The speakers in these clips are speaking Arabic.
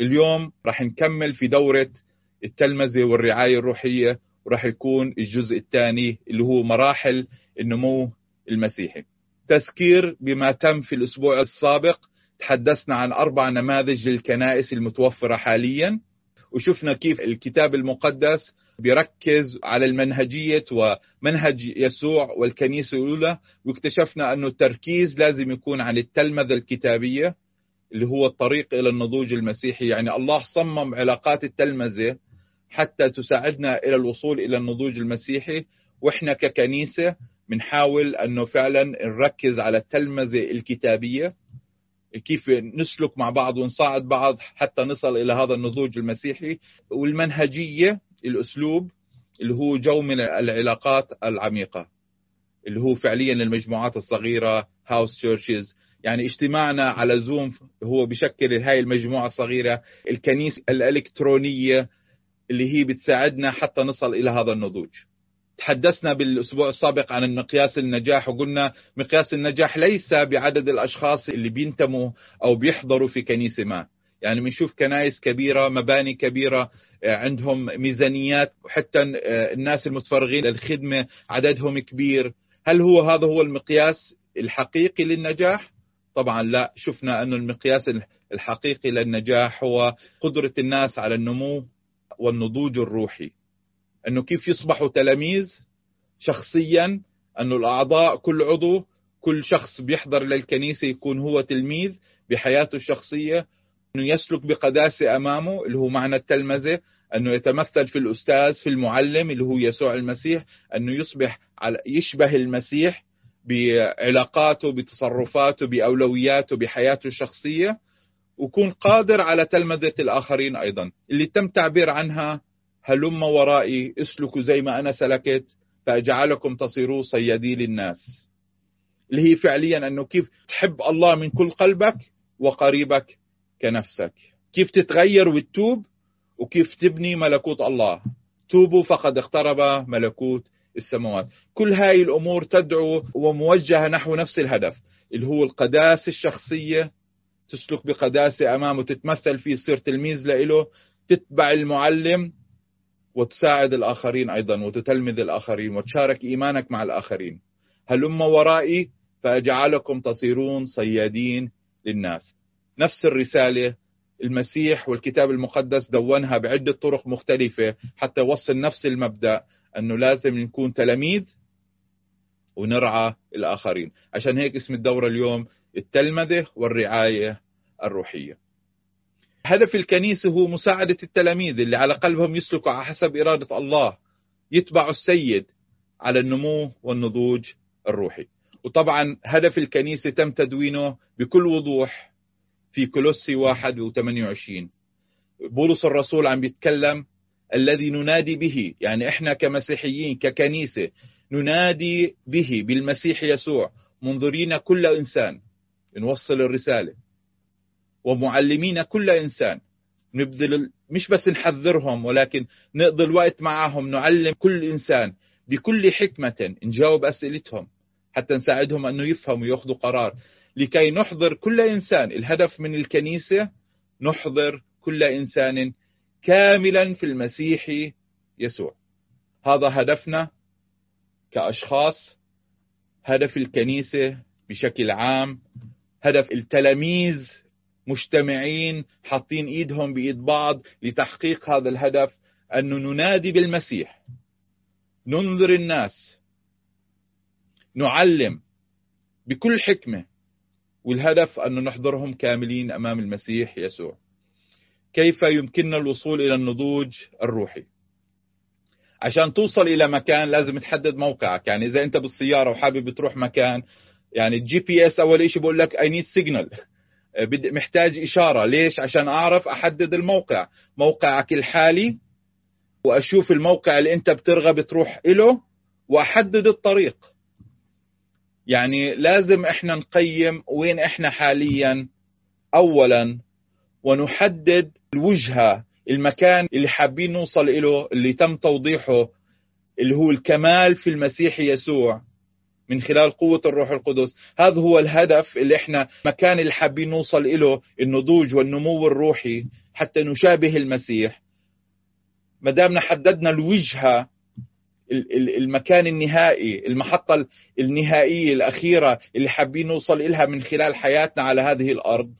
اليوم راح نكمل في دورة التلمذة والرعاية الروحية وراح يكون الجزء الثاني اللي هو مراحل النمو المسيحي. تذكير بما تم في الأسبوع السابق تحدثنا عن أربع نماذج للكنائس المتوفرة حاليا وشفنا كيف الكتاب المقدس بيركز على المنهجية ومنهج يسوع والكنيسة الأولى واكتشفنا أنه التركيز لازم يكون عن التلمذة الكتابية. اللي هو الطريق إلى النضوج المسيحي. يعني الله صمم علاقات التلمذة حتى تساعدنا إلى الوصول إلى النضوج المسيحي. وإحنا ككنيسة بنحاول أنه فعلا نركز على التلمذة الكتابية كيف نسلك مع بعض ونساعد بعض حتى نصل إلى هذا النضوج المسيحي. والمنهجية الأسلوب اللي هو جو من العلاقات العميقة اللي هو فعليا المجموعات الصغيرة هاوس تشيرشز يعني اجتماعنا على زوم هو بشكل هاي المجموعة الصغيرة الكنيسة الإلكترونية اللي هي بتساعدنا حتى نصل إلى هذا النضوج. تحدثنا بالأسبوع السابق عن مقياس النجاح وقلنا مقياس النجاح ليس بعدد الأشخاص اللي بينتموا أو بيحضروا في كنيسة ما. يعني بنشوف كنائس كبيرة مباني كبيرة آه، عندهم ميزانيات وحتى آه، الناس المتفرغين للخدمة عددهم كبير. هل هو هذا هو المقياس الحقيقي للنجاح؟ طبعا لا شفنا أن المقياس الحقيقي للنجاح هو قدرة الناس على النمو والنضوج الروحي. أنه كيف يصبحوا تلاميذ شخصيا أنه الأعضاء كل عضو كل شخص بيحضر للكنيسة يكون هو تلميذ بحياته الشخصية. أنه يسلك بقداسة أمامه اللي هو معنى التلمذة. أنه يتمثل في الأستاذ في المعلم اللي هو يسوع المسيح. أنه يصبح على يشبه المسيح. بعلاقاته بتصرفاته بأولوياته بحياته الشخصية ويكون قادر على تلمذة الآخرين أيضا. اللي تم تعبير عنها هلم ورائي اسلكوا زي ما أنا سلكت فأجعلكم تصيروا صيادي للناس. اللي هي فعليا أنه كيف تحب الله من كل قلبك وقريبك كنفسك. كيف تتغير وتتوب وكيف تبني ملكوت الله. توبوا فقد اقترب ملكوت السماوات. كل هاي الأمور تدعو وموجهة نحو نفس الهدف اللي هو القداسة الشخصية. تسلك بقداسة أمامه تتمثل فيه تصير تلميذ لإله تتبع المعلم وتساعد الآخرين أيضا وتتلمذ الآخرين وتشارك إيمانك مع الآخرين. هلم ورائي فأجعلكم تصيرون صيادين للناس. نفس الرسالة المسيح والكتاب المقدس دونها بعدة طرق مختلفة حتى يوصل نفس المبدأ. أنه لازم نكون تلاميذ ونرعى الآخرين. عشان هيك اسم الدورة اليوم التلمذة والرعاية الروحية. هدف الكنيسة هو مساعدة التلاميذ اللي على قلبهم يسلكوا على حسب إرادة الله يتبعوا السيد على النمو والنضوج الروحي. وطبعا هدف الكنيسة تم تدوينه بكل وضوح في كولوسي واحد و28 بولس الرسول عم بيتكلم الذي ننادي به يعني إحنا كمسيحيين ككنيسة ننادي به بالمسيح يسوع منظرين كل إنسان نوصل الرسالة. ومعلمين كل إنسان. نبذل مش بس نحذرهم ولكن نقضي الوقت معهم نعلم كل إنسان بكل حكمة نجاوب أسئلتهم حتى نساعدهم أنه يفهموا ويأخذوا قرار. لكي نحضر كل إنسان الهدف من الكنيسة نحضر كل إنسان كاملا في المسيح يسوع. هذا هدفنا كأشخاص هدف الكنيسة بشكل عام هدف التلاميذ مجتمعين حاطين إيدهم بإيد بعض لتحقيق هذا الهدف انه ننادي بالمسيح. ننذر الناس. نعلم بكل حكمة والهدف انه نحضرهم كاملين أمام المسيح يسوع. كيف يمكننا الوصول إلى النضوج الروحي؟ عشان توصل إلى مكان لازم تحدد موقعك. يعني إذا أنت بالسيارة وحابب تروح مكان يعني ال GPS أول شيء بقول لك I need signal محتاج إشارة. ليش؟ عشان أعرف أحدد الموقع. موقعك الحالي وأشوف الموقع اللي أنت بترغب تروح له وأحدد الطريق. يعني لازم إحنا نقيم وين إحنا حاليا. اولا ونحدد الوجهه المكان اللي حابين نوصل له اللي تم توضيحه اللي هو الكمال في المسيح يسوع من خلال قوة الروح القدس. هذا هو الهدف اللي إحنا مكان اللي حابين نوصل له النضوج والنمو الروحي حتى نشابه المسيح. ما دامنا حددنا الوجهه المكان النهائي المحطة النهائية الأخيرة اللي حابين نوصل إلها من خلال حياتنا على هذه الأرض.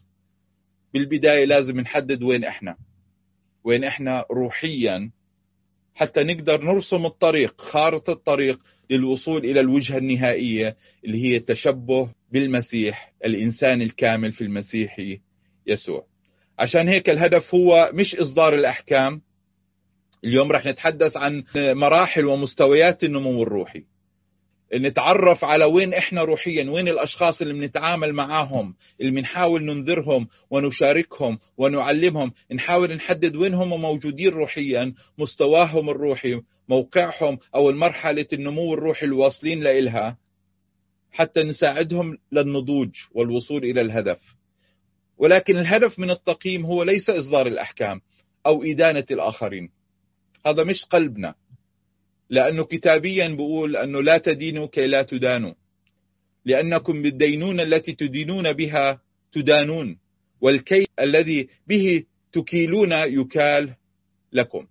بالبداية لازم نحدد وين إحنا وين إحنا روحيا حتى نقدر نرسم الطريق خارطة الطريق للوصول إلى الوجهة النهائية اللي هي التشبه بالمسيح الإنسان الكامل في المسيح يسوع. عشان هيك الهدف هو مش إصدار الأحكام. اليوم رح نتحدث عن مراحل ومستويات النمو الروحي. نتعرف على وين إحنا روحيا وين الأشخاص اللي بنتعامل معاهم اللي بنحاول ننذرهم ونشاركهم ونعلمهم. نحاول نحدد وين هم موجودين روحيا مستواهم الروحي موقعهم أو المرحلة النمو الروحي الواصلين لإلها حتى نساعدهم للنضوج والوصول إلى الهدف. ولكن الهدف من التقييم هو ليس إصدار الأحكام أو إدانة الآخرين. هذا مش قلبنا. لأنه كتابيا بيقول أنه لا تدينوا كي لا تدانوا. لأنكم بالدينونة التي تدينون بها تدانون والكي الذي به تكيلون يكال لكم.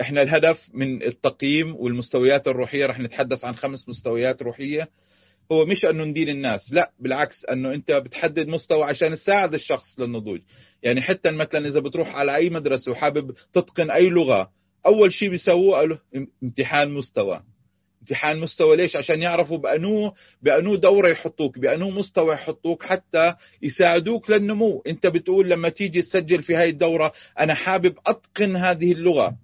إحنا الهدف من التقييم والمستويات الروحية رح نتحدث عن خمس مستويات روحية. هو مش أنه ندين الناس لا بالعكس أنه أنت بتحدد مستوى عشان تساعد الشخص للنضوج. يعني حتى مثلا إذا بتروح على أي مدرسة وحابب تتقن أي لغة أول شيء بيسووه امتحان مستوى. امتحان مستوى ليش؟ عشان يعرفوا بأنو بأنو دورة يحطوك بأنو مستوى يحطوك حتى يساعدوك للنمو. أنت بتقول لما تيجي تسجل في هاي الدورة أنا حابب أتقن هذه اللغة.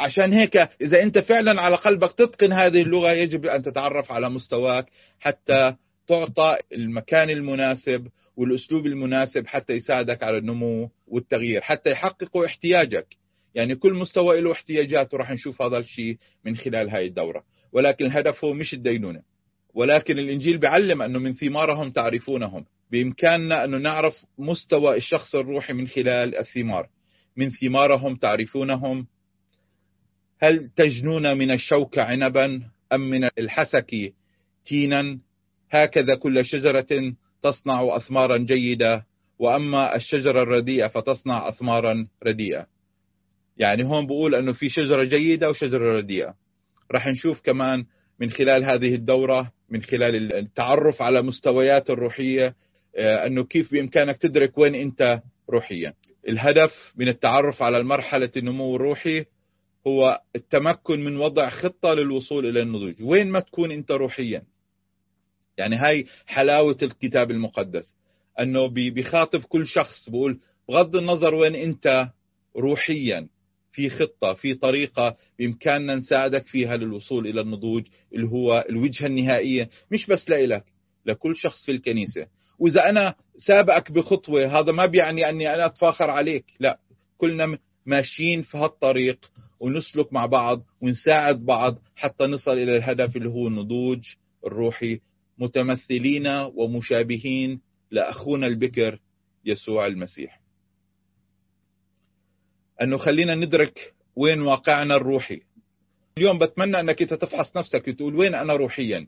عشان هيك إذا أنت فعلا على قلبك تتقن هذه اللغة يجب أن تتعرف على مستواك حتى تعطى المكان المناسب والأسلوب المناسب حتى يساعدك على النمو والتغيير حتى يحققوا احتياجك. يعني كل مستوى له احتياجاته راح نشوف هذا الشيء من خلال هاي الدورة. ولكن الهدف هو مش الدينونة. ولكن الإنجيل بيعلم أنه من ثمارهم تعرفونهم. بإمكاننا أنه نعرف مستوى الشخص الروحي من خلال الثمار. من ثمارهم تعرفونهم. هل تجنون من الشوك عنبا أم من الحسك تينا هكذا كل شجرة تصنع أثمارا جيدة. وأما الشجرة الرديئة فتصنع أثمارا رديئة. يعني هون بقول أنه في شجرة جيدة وشجرة رديئة. راح نشوف كمان من خلال هذه الدورة من خلال التعرف على مستويات الروحية آه، أنه كيف بإمكانك تدرك وين أنت روحيا. الهدف من التعرف على المرحلة النمو الروحي هو التمكن من وضع خطة للوصول إلى النضوج. وين ما تكون أنت روحيا. يعني هاي حلاوة الكتاب المقدس. أنه بيخاطب كل شخص بقول بغض النظر وين أنت روحيا. في خطة في طريقة بإمكاننا نساعدك فيها للوصول إلى النضوج اللي هو الوجهة النهائية. مش بس لإلك لكل شخص في الكنيسة. وإذا أنا سابقك بخطوة هذا ما بيعني أني أنا أتفاخر عليك لا. كلنا ماشيين في هالطريق ونسلك مع بعض ونساعد بعض حتى نصل إلى الهدف اللي هو النضوج الروحي. متمثلين ومشابهين لأخونا البكر يسوع المسيح. أنه خلينا ندرك وين واقعنا الروحي. اليوم بتمنى أنك أنت تفحص نفسك وتقول وين أنا روحيا.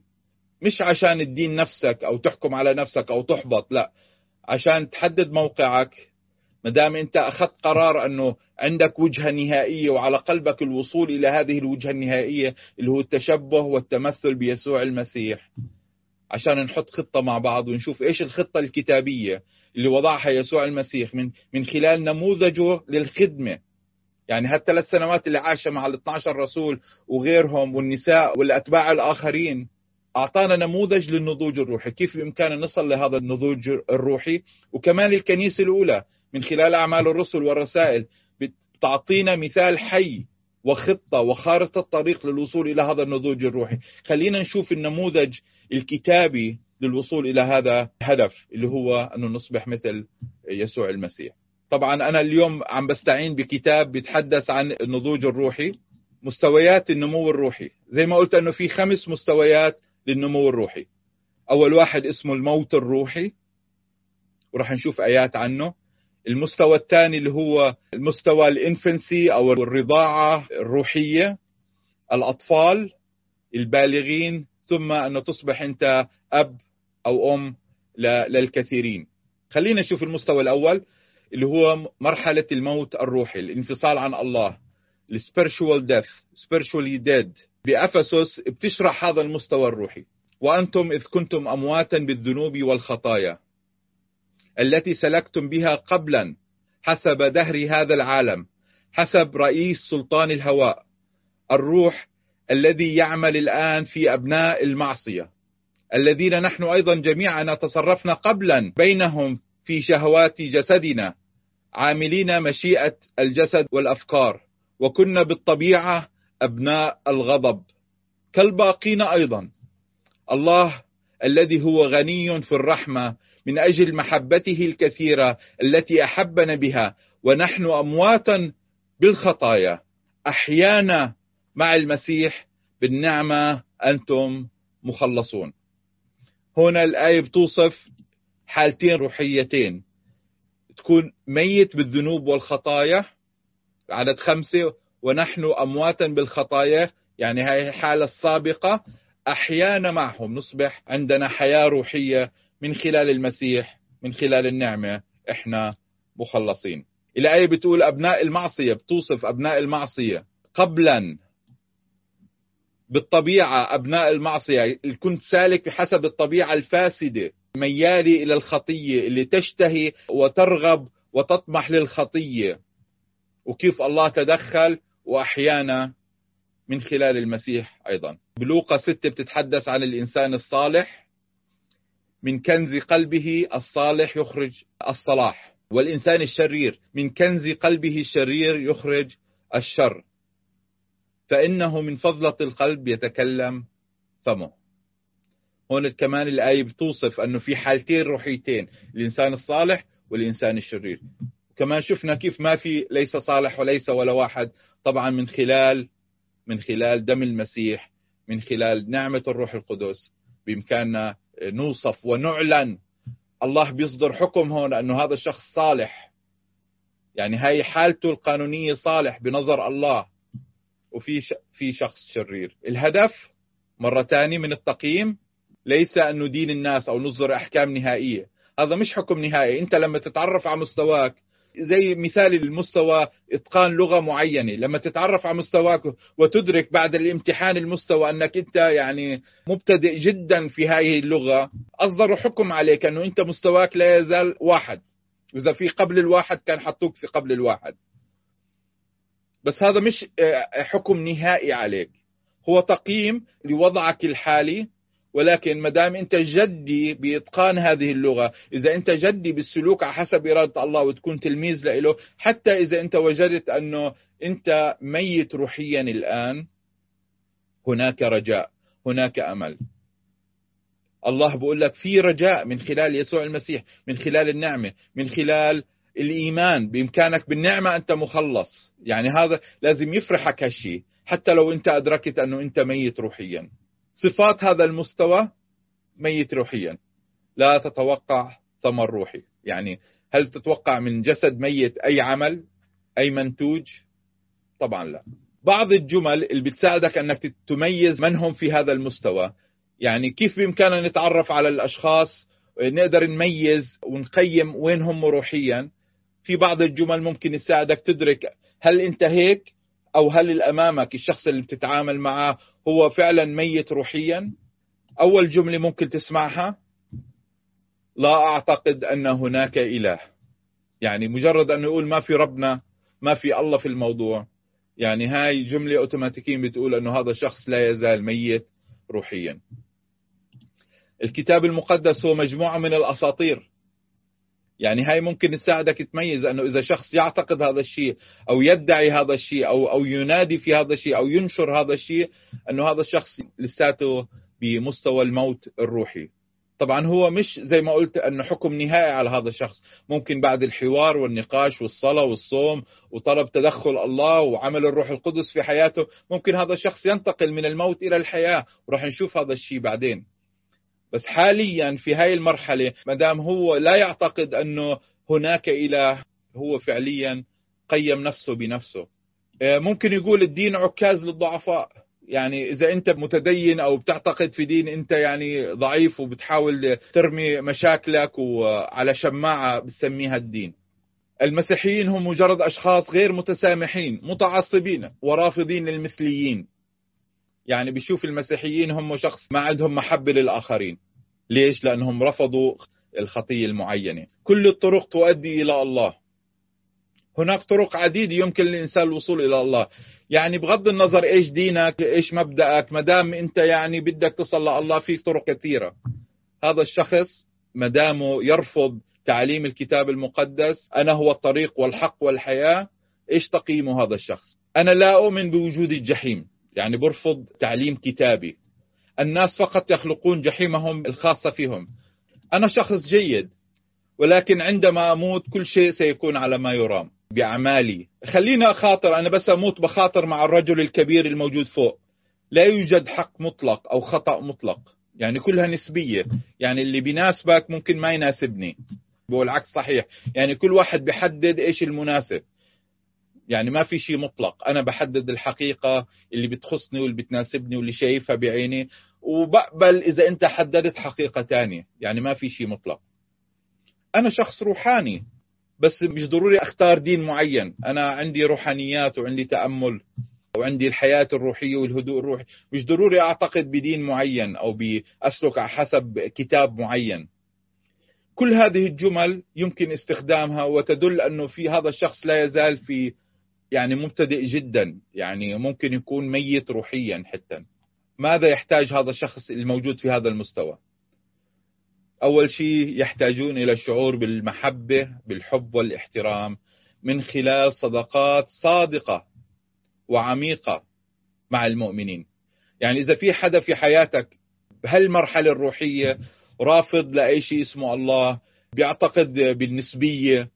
مش عشان تدين نفسك أو تحكم على نفسك أو تحبط لا. عشان تحدد موقعك. ما دام أنت أخذت قرار أنه عندك وجهة نهائية وعلى قلبك الوصول إلى هذه الوجهة النهائية اللي هو التشبه والتمثل بيسوع المسيح. عشان نحط خطة مع بعض ونشوف إيش الخطة الكتابية اللي وضعها يسوع المسيح من من خلال نموذجه للخدمة. يعني هالثلاث سنوات اللي عاشها مع ال 12 رسول وغيرهم والنساء والأتباع الآخرين أعطانا نموذج للنضوج الروحي، كيف بإمكاننا نصل لهذا النضوج الروحي، وكمان الكنيسه الأولى من خلال أعمال الرسل والرسائل بتعطينا مثال حي وخطة وخارطة طريق للوصول إلى هذا النضوج الروحي. خلينا نشوف النموذج الكتابي للوصول إلى هذا الهدف اللي هو أنه نصبح مثل يسوع المسيح. طبعا أنا اليوم عم بستعين بكتاب بيتحدث عن النضوج الروحي مستويات النمو الروحي. زي ما قلت أنه في خمس مستويات للنمو الروحي. أول واحد اسمه الموت الروحي وراح نشوف آيات عنه. المستوى الثاني اللي هو المستوى الإنفنسي أو الرضاعة الروحية الأطفال البالغين ثم انه تصبح أنت أب أو أم للكثيرين. خلينا نشوف المستوى الأول اللي هو مرحلة الموت الروحي الانفصال عن الله ال spiritual death spiritually dead. بأفسس بتشرح هذا المستوى الروحي. وأنتم إذ كنتم أمواتا بالذنوب والخطايا. التي سلكتم بها قبلا حسب دهر هذا العالم حسب رئيس سلطان الهواء الروح الذي يعمل الآن في أبناء المعصية الذين نحن أيضا جميعا تصرفنا قبلا بينهم في شهوات جسدنا عاملين مشيئة الجسد والأفكار وكنا بالطبيعة أبناء الغضب. كالباقين أيضا الله الذي هو غني في الرحمة من أجل محبته الكثيرة التي أحبنا بها ونحن أمواتا بالخطايا. أحيانا مع المسيح بالنعمة أنتم مخلصون. هنا الآية بتوصف حالتين روحيتين. تكون ميت بالذنوب والخطايا عدد خمسة ونحن أمواتا بالخطايا يعني هاي الحالة السابقة. أحيانا معهم نصبح عندنا حياة روحية من خلال المسيح من خلال النعمة. إحنا مخلصين. الآية بتقول أبناء المعصية بتوصف أبناء المعصية. قبلا بالطبيعة أبناء المعصية كنت سالك بحسب الطبيعة الفاسدة. ميالي إلى الخطية اللي تشتهي وترغب وتطمح للخطية. وكيف الله تدخل وأحيانا من خلال المسيح أيضا. بلوقا ستة بتتحدث عن الإنسان الصالح. من كنز قلبه الصالح يخرج الصلاح والإنسان الشرير من كنز قلبه الشرير يخرج الشر. فإنه من فضلة القلب يتكلم فمه. هون كمان الآية بتوصف أنه في حالتين روحيتين الإنسان الصالح والإنسان الشرير. كمان شفنا كيف ما في ليس صالح وليس ولا واحد طبعا من خلال من خلال دم المسيح من خلال نعمة الروح القدس. بإمكاننا نوصف ونعلن الله بيصدر حكم هون أنه هذا الشخص صالح. يعني هاي حالته القانونية صالح بنظر الله. وفي في شخص شرير. الهدف مرة ثانية من التقييم ليس أن ندين الناس أو نصدر أحكام نهائية. هذا مش حكم نهائي. أنت لما تتعرف على مستواك زي مثال المستوى إتقان لغة معينة. لما تتعرف على مستواك وتدرك بعد الامتحان المستوى أنك أنت يعني مبتدئ جدا في هذه اللغة اصدروا حكم عليك أنه أنت مستواك لا يزال واحد. واذا في قبل الواحد كان حطوك في قبل الواحد. بس هذا مش آه، حكم نهائي عليك. هو تقييم لوضعك الحالي ولكن ما دام انت جدي باتقان هذه اللغة، إذا انت جدي بالسلوك على حسب إرادة الله وتكون تلميذ له، حتى إذا انت وجدت أنه انت ميت روحيا الآن هناك رجاء، هناك أمل. الله بقول لك في رجاء من خلال يسوع المسيح، من خلال النعمة، من خلال الإيمان بإمكانك بالنعمة أنت مخلص، يعني هذا لازم يفرحك هالشيء، حتى لو أنت أدركت أنه أنت ميت روحيا. صفات هذا المستوى ميت روحيا. لا تتوقع ثمر روحي. يعني هل تتوقع من جسد ميت أي عمل أي منتوج؟ طبعا لا. بعض الجمل اللي بتساعدك أنك تميز من هم في هذا المستوى. يعني كيف بإمكاننا نتعرف على الأشخاص؟ نقدر نميز ونقيم وين هم روحيا. في بعض الجمل ممكن تساعدك تدرك هل أنت هيك أو هل اللي أمامك الشخص اللي بتتعامل معه هو فعلا ميت روحيا؟ أول جملة ممكن تسمعها؟ لا أعتقد أن هناك إله. يعني مجرد أنه يقول ما في ربنا ما في الله في الموضوع يعني هاي جملة أوتوماتيكيا بتقول أنه هذا الشخص لا يزال ميت روحيا. الكتاب المقدس هو مجموعة من الأساطير. يعني هاي ممكن تساعدك تميز أنه إذا شخص يعتقد هذا الشيء أو يدعي هذا الشيء أو أو ينادي في هذا الشيء أو ينشر هذا الشيء أنه هذا الشخص لساته بمستوى الموت الروحي. طبعا هو مش زي ما قلت انه حكم نهائي على هذا الشخص. ممكن بعد الحوار والنقاش والصلاة والصوم وطلب تدخل الله وعمل الروح القدس في حياته ممكن هذا الشخص ينتقل من الموت إلى الحياة وراح نشوف هذا الشيء بعدين. بس حاليا في هاي المرحلة ما دام هو لا يعتقد أنه هناك إله هو فعليا قيم نفسه بنفسه. آه، ممكن يقول الدين عكاز للضعفاء. يعني إذا أنت متدين أو بتعتقد في دين أنت يعني ضعيف وبتحاول ترمي مشاكلك وعلى شماعة بتسميها الدين. المسيحيين هم مجرد أشخاص غير متسامحين متعصبين ورافضين للمثليين. يعني بيشوف المسيحيين هم شخص ما عندهم محبة للآخرين. ليش؟ لأنهم رفضوا الخطية المعينة. كل الطرق تؤدي إلى الله. هناك طرق عديدة يمكن للإنسان الوصول إلى الله. يعني بغض النظر إيش دينك إيش مبدأك ما دام أنت يعني بدك تصل لله في طرق كثيرة. هذا الشخص ما دامه يرفض تعليم الكتاب المقدس أنا هو الطريق والحق والحياة إيش تقييمه هذا الشخص؟ أنا لا أؤمن بوجود الجحيم. يعني برفض تعليم كتابي. الناس فقط يخلقون جحيمهم الخاصة فيهم. أنا شخص جيد ولكن عندما أموت كل شيء سيكون على ما يرام. بأعمالي. خليني أخاطر أنا بس أموت بخاطر مع الرجل الكبير الموجود فوق. لا يوجد حق مطلق أو خطأ مطلق. يعني كلها نسبية. يعني اللي بيناسبك ممكن ما يناسبني. والعكس صحيح. يعني كل واحد بيحدد إيش المناسب. يعني ما في شيء مطلق. أنا بحدد الحقيقة اللي بتخصني واللي بتناسبني واللي شايفها بعيني. وبقبل إذا أنت حددت حقيقة تانية يعني ما في شيء مطلق. أنا شخص روحاني بس مش ضروري أختار دين معين. أنا عندي روحانيات وعندي تأمل وعندي الحياة الروحية والهدوء الروحي. مش ضروري أعتقد بدين معين أو بأسلك حسب كتاب معين. كل هذه الجمل يمكن استخدامها وتدل أنه في هذا الشخص لا يزال في يعني مبتدئ جدا يعني ممكن يكون ميت روحيا حتى. ماذا يحتاج هذا الشخص الموجود في هذا المستوى؟ أول شيء يحتاجون إلى الشعور بالمحبة بالحب والاحترام من خلال صداقات صادقة وعميقة مع المؤمنين. يعني إذا في حدا في حياتك بهالمرحلة الروحية رافض لأي شيء اسمه الله بيعتقد بالنسبية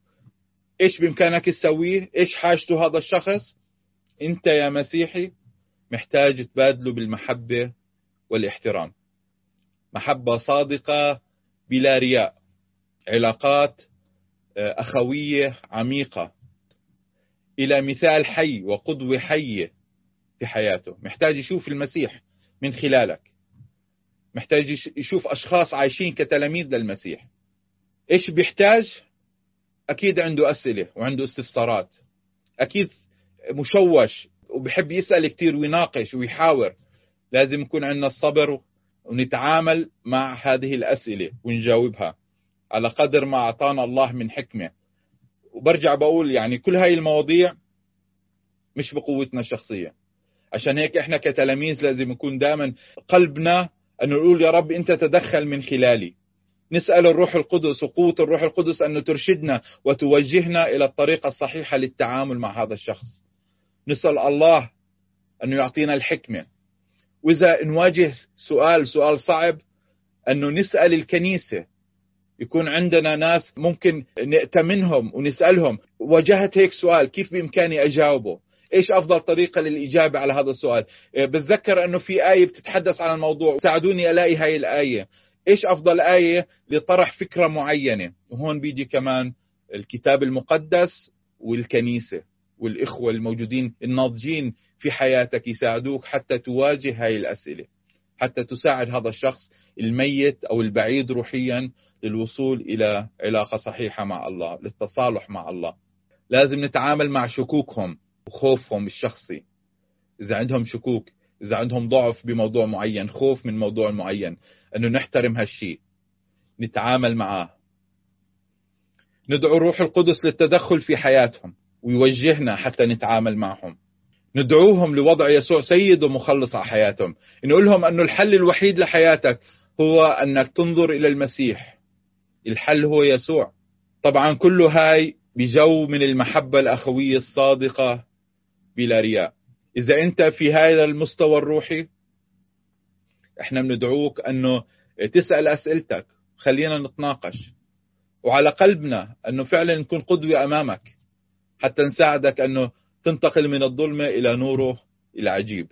إيش بإمكانك تسويه؟ إيش حاجته هذا الشخص؟ أنت يا مسيحي محتاج تبادله بالمحبة والاحترام. محبة صادقة بلا رياء. علاقات آه، أخوية عميقة. إلى مثال حي وقدوة حية في حياته. محتاج يشوف المسيح من خلالك. محتاج يشوف أشخاص عايشين كتلاميذ للمسيح. إيش بيحتاج؟ أكيد عنده أسئلة وعنده استفسارات. أكيد مشوش وبحب يسأل كثير ويناقش ويحاور. لازم يكون عندنا الصبر ونتعامل مع هذه الأسئلة ونجاوبها. على قدر ما أعطانا الله من حكمة. وبرجع بقول يعني كل هاي المواضيع مش بقوتنا الشخصية. عشان هيك إحنا كتلاميذ لازم يكون دائما قلبنا أن نقول يا رب أنت تدخل من خلالي. نسأل الروح القدس وقوة الروح القدس أن ترشدنا وتوجهنا إلى الطريقة الصحيحة للتعامل مع هذا الشخص. نسأل الله أنه يعطينا الحكمة. وإذا نواجه سؤال سؤال صعب أنه نسأل الكنيسة. يكون عندنا ناس ممكن نأتمنهم ونسألهم. واجهت هيك سؤال كيف بإمكاني أجاوبه؟ إيش أفضل طريقة للإجابة على هذا السؤال؟ بتذكر أنه في آية بتتحدث عن الموضوع. ساعدوني ألاقي هاي الآية. إيش أفضل آية لطرح فكرة معينة؟ وهون بيجي كمان الكتاب المقدس والكنيسة والإخوة الموجودين الناضجين في حياتك يساعدوك حتى تواجه هاي الأسئلة حتى تساعد هذا الشخص الميت أو البعيد روحيا للوصول إلى علاقة صحيحة مع الله للتصالح مع الله. لازم نتعامل مع شكوكهم وخوفهم الشخصي. إذا عندهم شكوك إذا عندهم ضعف بموضوع معين خوف من موضوع معين إنه نحترم هالشيء نتعامل معاه. ندعو الروح القدس للتدخل في حياتهم ويوجهنا حتى نتعامل معهم. ندعوهم لوضع يسوع سيد ومخلص على حياتهم. نقول لهم أنه الحل الوحيد لحياتك هو أنك تنظر إلى المسيح. الحل هو يسوع. طبعا كل هاي بجو من المحبة الأخوية الصادقة بلا رياء. إذا أنت في هذا المستوى الروحي إحنا بندعوك أنه تسأل أسئلتك خلينا نتناقش. وعلى قلبنا أنه فعلا نكون قدوة أمامك حتى نساعدك أنه تنتقل من الظلمة إلى نوره العجيب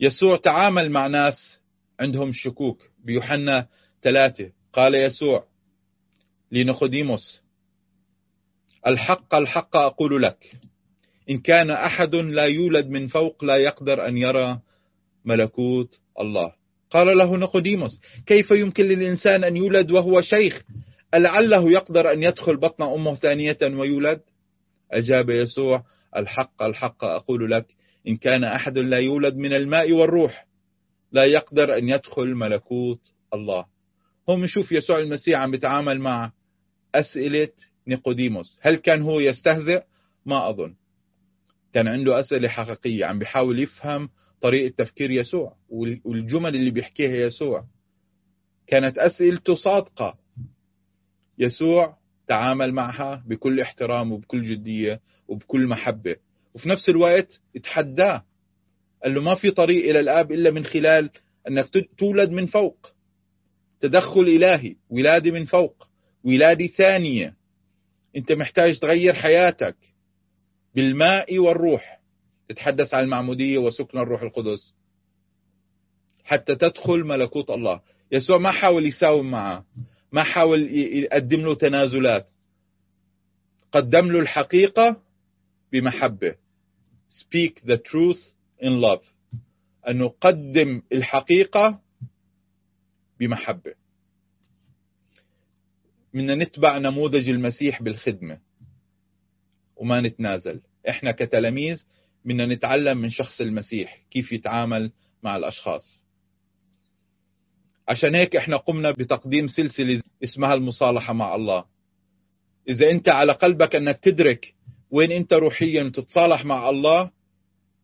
يسوع تعامل مع ناس عندهم شكوك. بيوحنا ثلاثة قال يسوع لنخديموس الحق الحق أقول لك. إن كان أحد لا يولد من فوق لا يقدر أن يرى ملكوت الله. قال له نقوديموس كيف يمكن للإنسان أن يولد وهو شيخ؟ ألعله يقدر أن يدخل بطن أمه ثانية ويولد؟ أجاب يسوع الحق الحق أقول لك إن كان أحد لا يولد من الماء والروح لا يقدر أن يدخل ملكوت الله. هم نشوف يسوع المسيح عم بيتعامل مع أسئلة نيقوديموس هل كان هو يستهزئ؟ ما أظن. كان عنده أسئلة حقيقية عم بيحاول يفهم طريقة تفكير يسوع والجمل اللي بيحكيها يسوع. كانت أسئلته صادقة. يسوع تعامل معها بكل احترام وبكل جدية وبكل محبة. وفي نفس الوقت اتحداه. قال له ما في طريق إلى الآب إلا من خلال أنك تولد من فوق. تدخل إلهي ولادة من فوق ولادة ثانية. أنت محتاج تغير حياتك. بالماء والروح. تتحدث عن المعمودية وسكن الروح القدس. حتى تدخل ملكوت الله. يسوع ما حاول يساوم معه. ما حاول يقدم له تنازلات. قدم له الحقيقة بمحبة. Speak the truth in love. أن نقدم الحقيقة بمحبة. بدنا نتبع نموذج المسيح بالخدمة. وما نتنازل. إحنا كتلاميذ بدنا نتعلم من شخص المسيح كيف يتعامل مع الأشخاص. عشان هيك إحنا قمنا بتقديم سلسلة اسمها المصالحة مع الله. إذا أنت على قلبك أنك تدرك وين أنت روحيا وتتصالح مع الله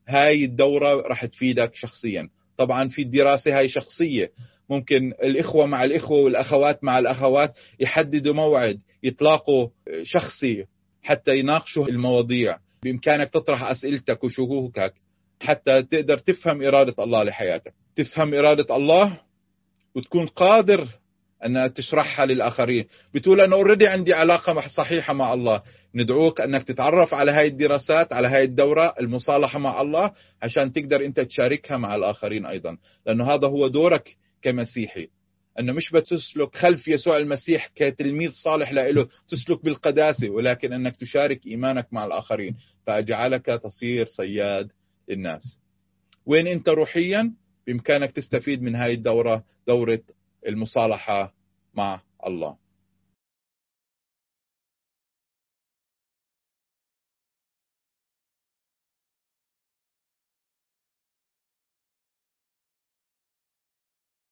هاي الدورة راح تفيدك شخصيا. طبعا في الدراسة هاي شخصية. ممكن الإخوة مع الإخوة والأخوات مع الأخوات يحددوا موعد يتلاقوا شخصي حتى يناقشوا المواضيع. بإمكانك تطرح أسئلتك وشكوكك حتى تقدر تفهم إرادة الله لحياتك. تفهم إرادة الله وتكون قادر أن تشرحها للآخرين. بتقول أنا أوريدي عندي علاقة صحيحة مع الله. ندعوك أنك تتعرف على هاي الدراسات على هاي الدورة المصالحة مع الله عشان تقدر أنت تشاركها مع الآخرين أيضا. لأنه هذا هو دورك كمسيحي. أنه مش بتسلك خلف يسوع المسيح كتلميذ صالح له تسلك بالقداسة ولكن أنك تشارك إيمانك مع الآخرين. فأجعلك تصير صياد للناس. وين أنت روحيا؟ بإمكانك تستفيد من هاي الدورة دورة المصالحة مع الله.